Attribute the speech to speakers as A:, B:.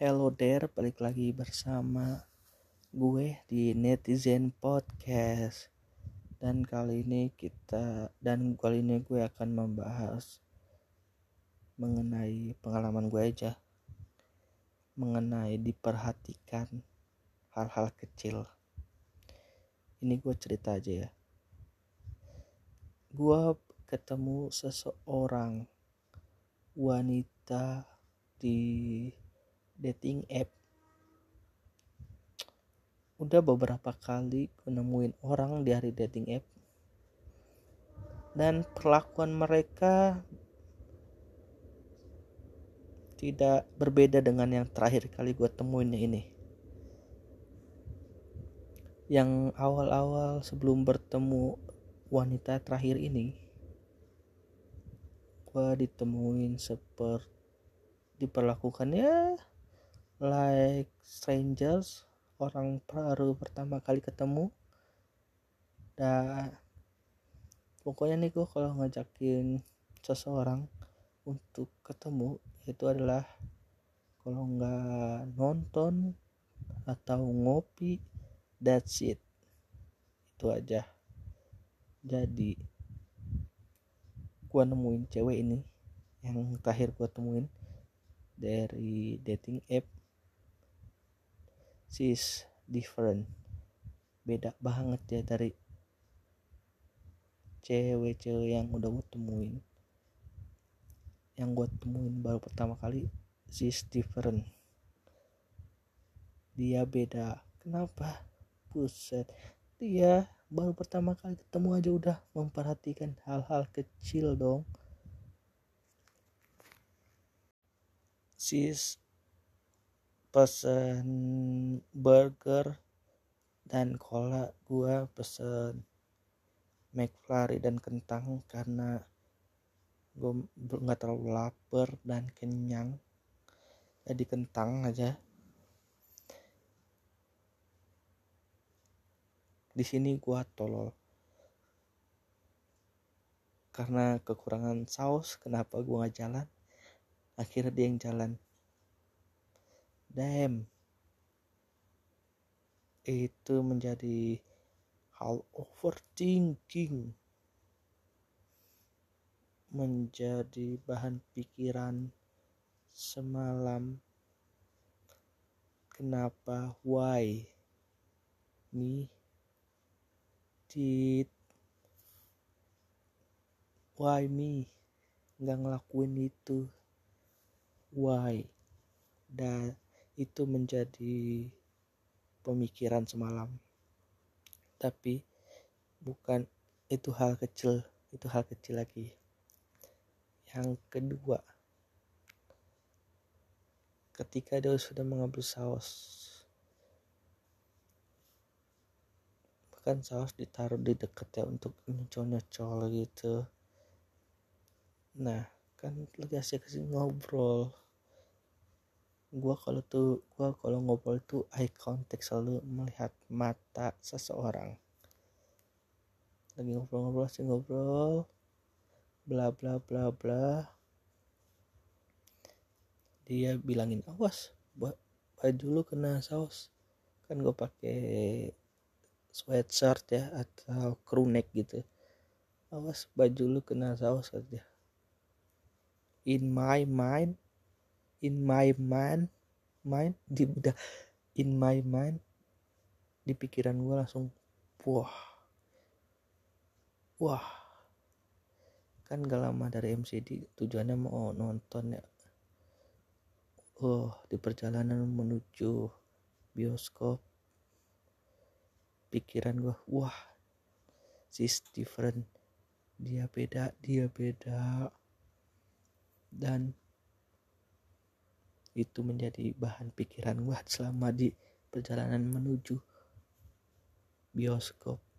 A: Hello there, balik lagi bersama gue di Netizen Podcast. Dan kali ini kita dan kali ini gue akan membahas mengenai pengalaman gue aja. Mengenai diperhatikan hal-hal kecil. Ini gue cerita aja ya. Gue ketemu seseorang wanita di dating app. Udah beberapa kali nemuin orang di hari dating app. Dan perlakuan mereka tidak berbeda dengan yang terakhir kali gue temuinnya ini. Yang awal-awal sebelum bertemu wanita terakhir ini gue ditemuin seperti diperlakukan ya like strangers orang baru pertama kali ketemu. Dan pokoknya nih gue kalau ngajakin seseorang untuk ketemu itu adalah kalau nggak nonton atau ngopi that's it. Itu aja. Jadi gue nemuin cewek ini yang terakhir gue temuin dari dating app she's different. Beda banget ya dari cewek-cewek yang udah gue temuin. Yang gue temuin baru pertama kali she's different. Dia beda. Kenapa? Buset. Dia baru pertama kali ketemu aja udah memperhatikan hal-hal kecil dong. Sis pesen burger dan cola. Gua pesen McFlurry dan kentang karena gue nggak terlalu lapar dan kenyang. Jadi kentang aja. Di sini gua tolol. Karena kekurangan saus kenapa gua nggak jalan? Akhirnya dia yang jalan damn. Itu menjadi hal overthinking. Menjadi bahan pikiran semalam. Kenapa? Why? Me? Did? Why me? Nggak ngelakuin itu. Why? Dan itu menjadi pemikiran semalam. Tapi bukan itu hal kecil itu hal kecil lagi. Yang kedua ketika dia sudah mengambil saus bahkan saus ditaruh di dekat ya untuk nyocol-nyocol gitu. Nah kan lagi asik asik ngobrol gua kalau tuh gua kalau ngobrol tuh eye contact selalu melihat mata seseorang. Lagi ngobrol-ngobrol sih ngobrol bla bla bla bla. Dia bilangin awas baju lu kena saus. Kan gue pakai sweatshirt ya atau crew neck gitu. Awas baju lu kena saus aja in my mind in my mind mind di udah in my mind di pikiran gue langsung wah wah. Kan gak lama dari MCD tujuannya mau nonton ya. Oh di perjalanan menuju bioskop pikiran gue wah she's different dia beda dia beda. Dan itu menjadi bahan pikiran gue selama di perjalanan menuju bioskop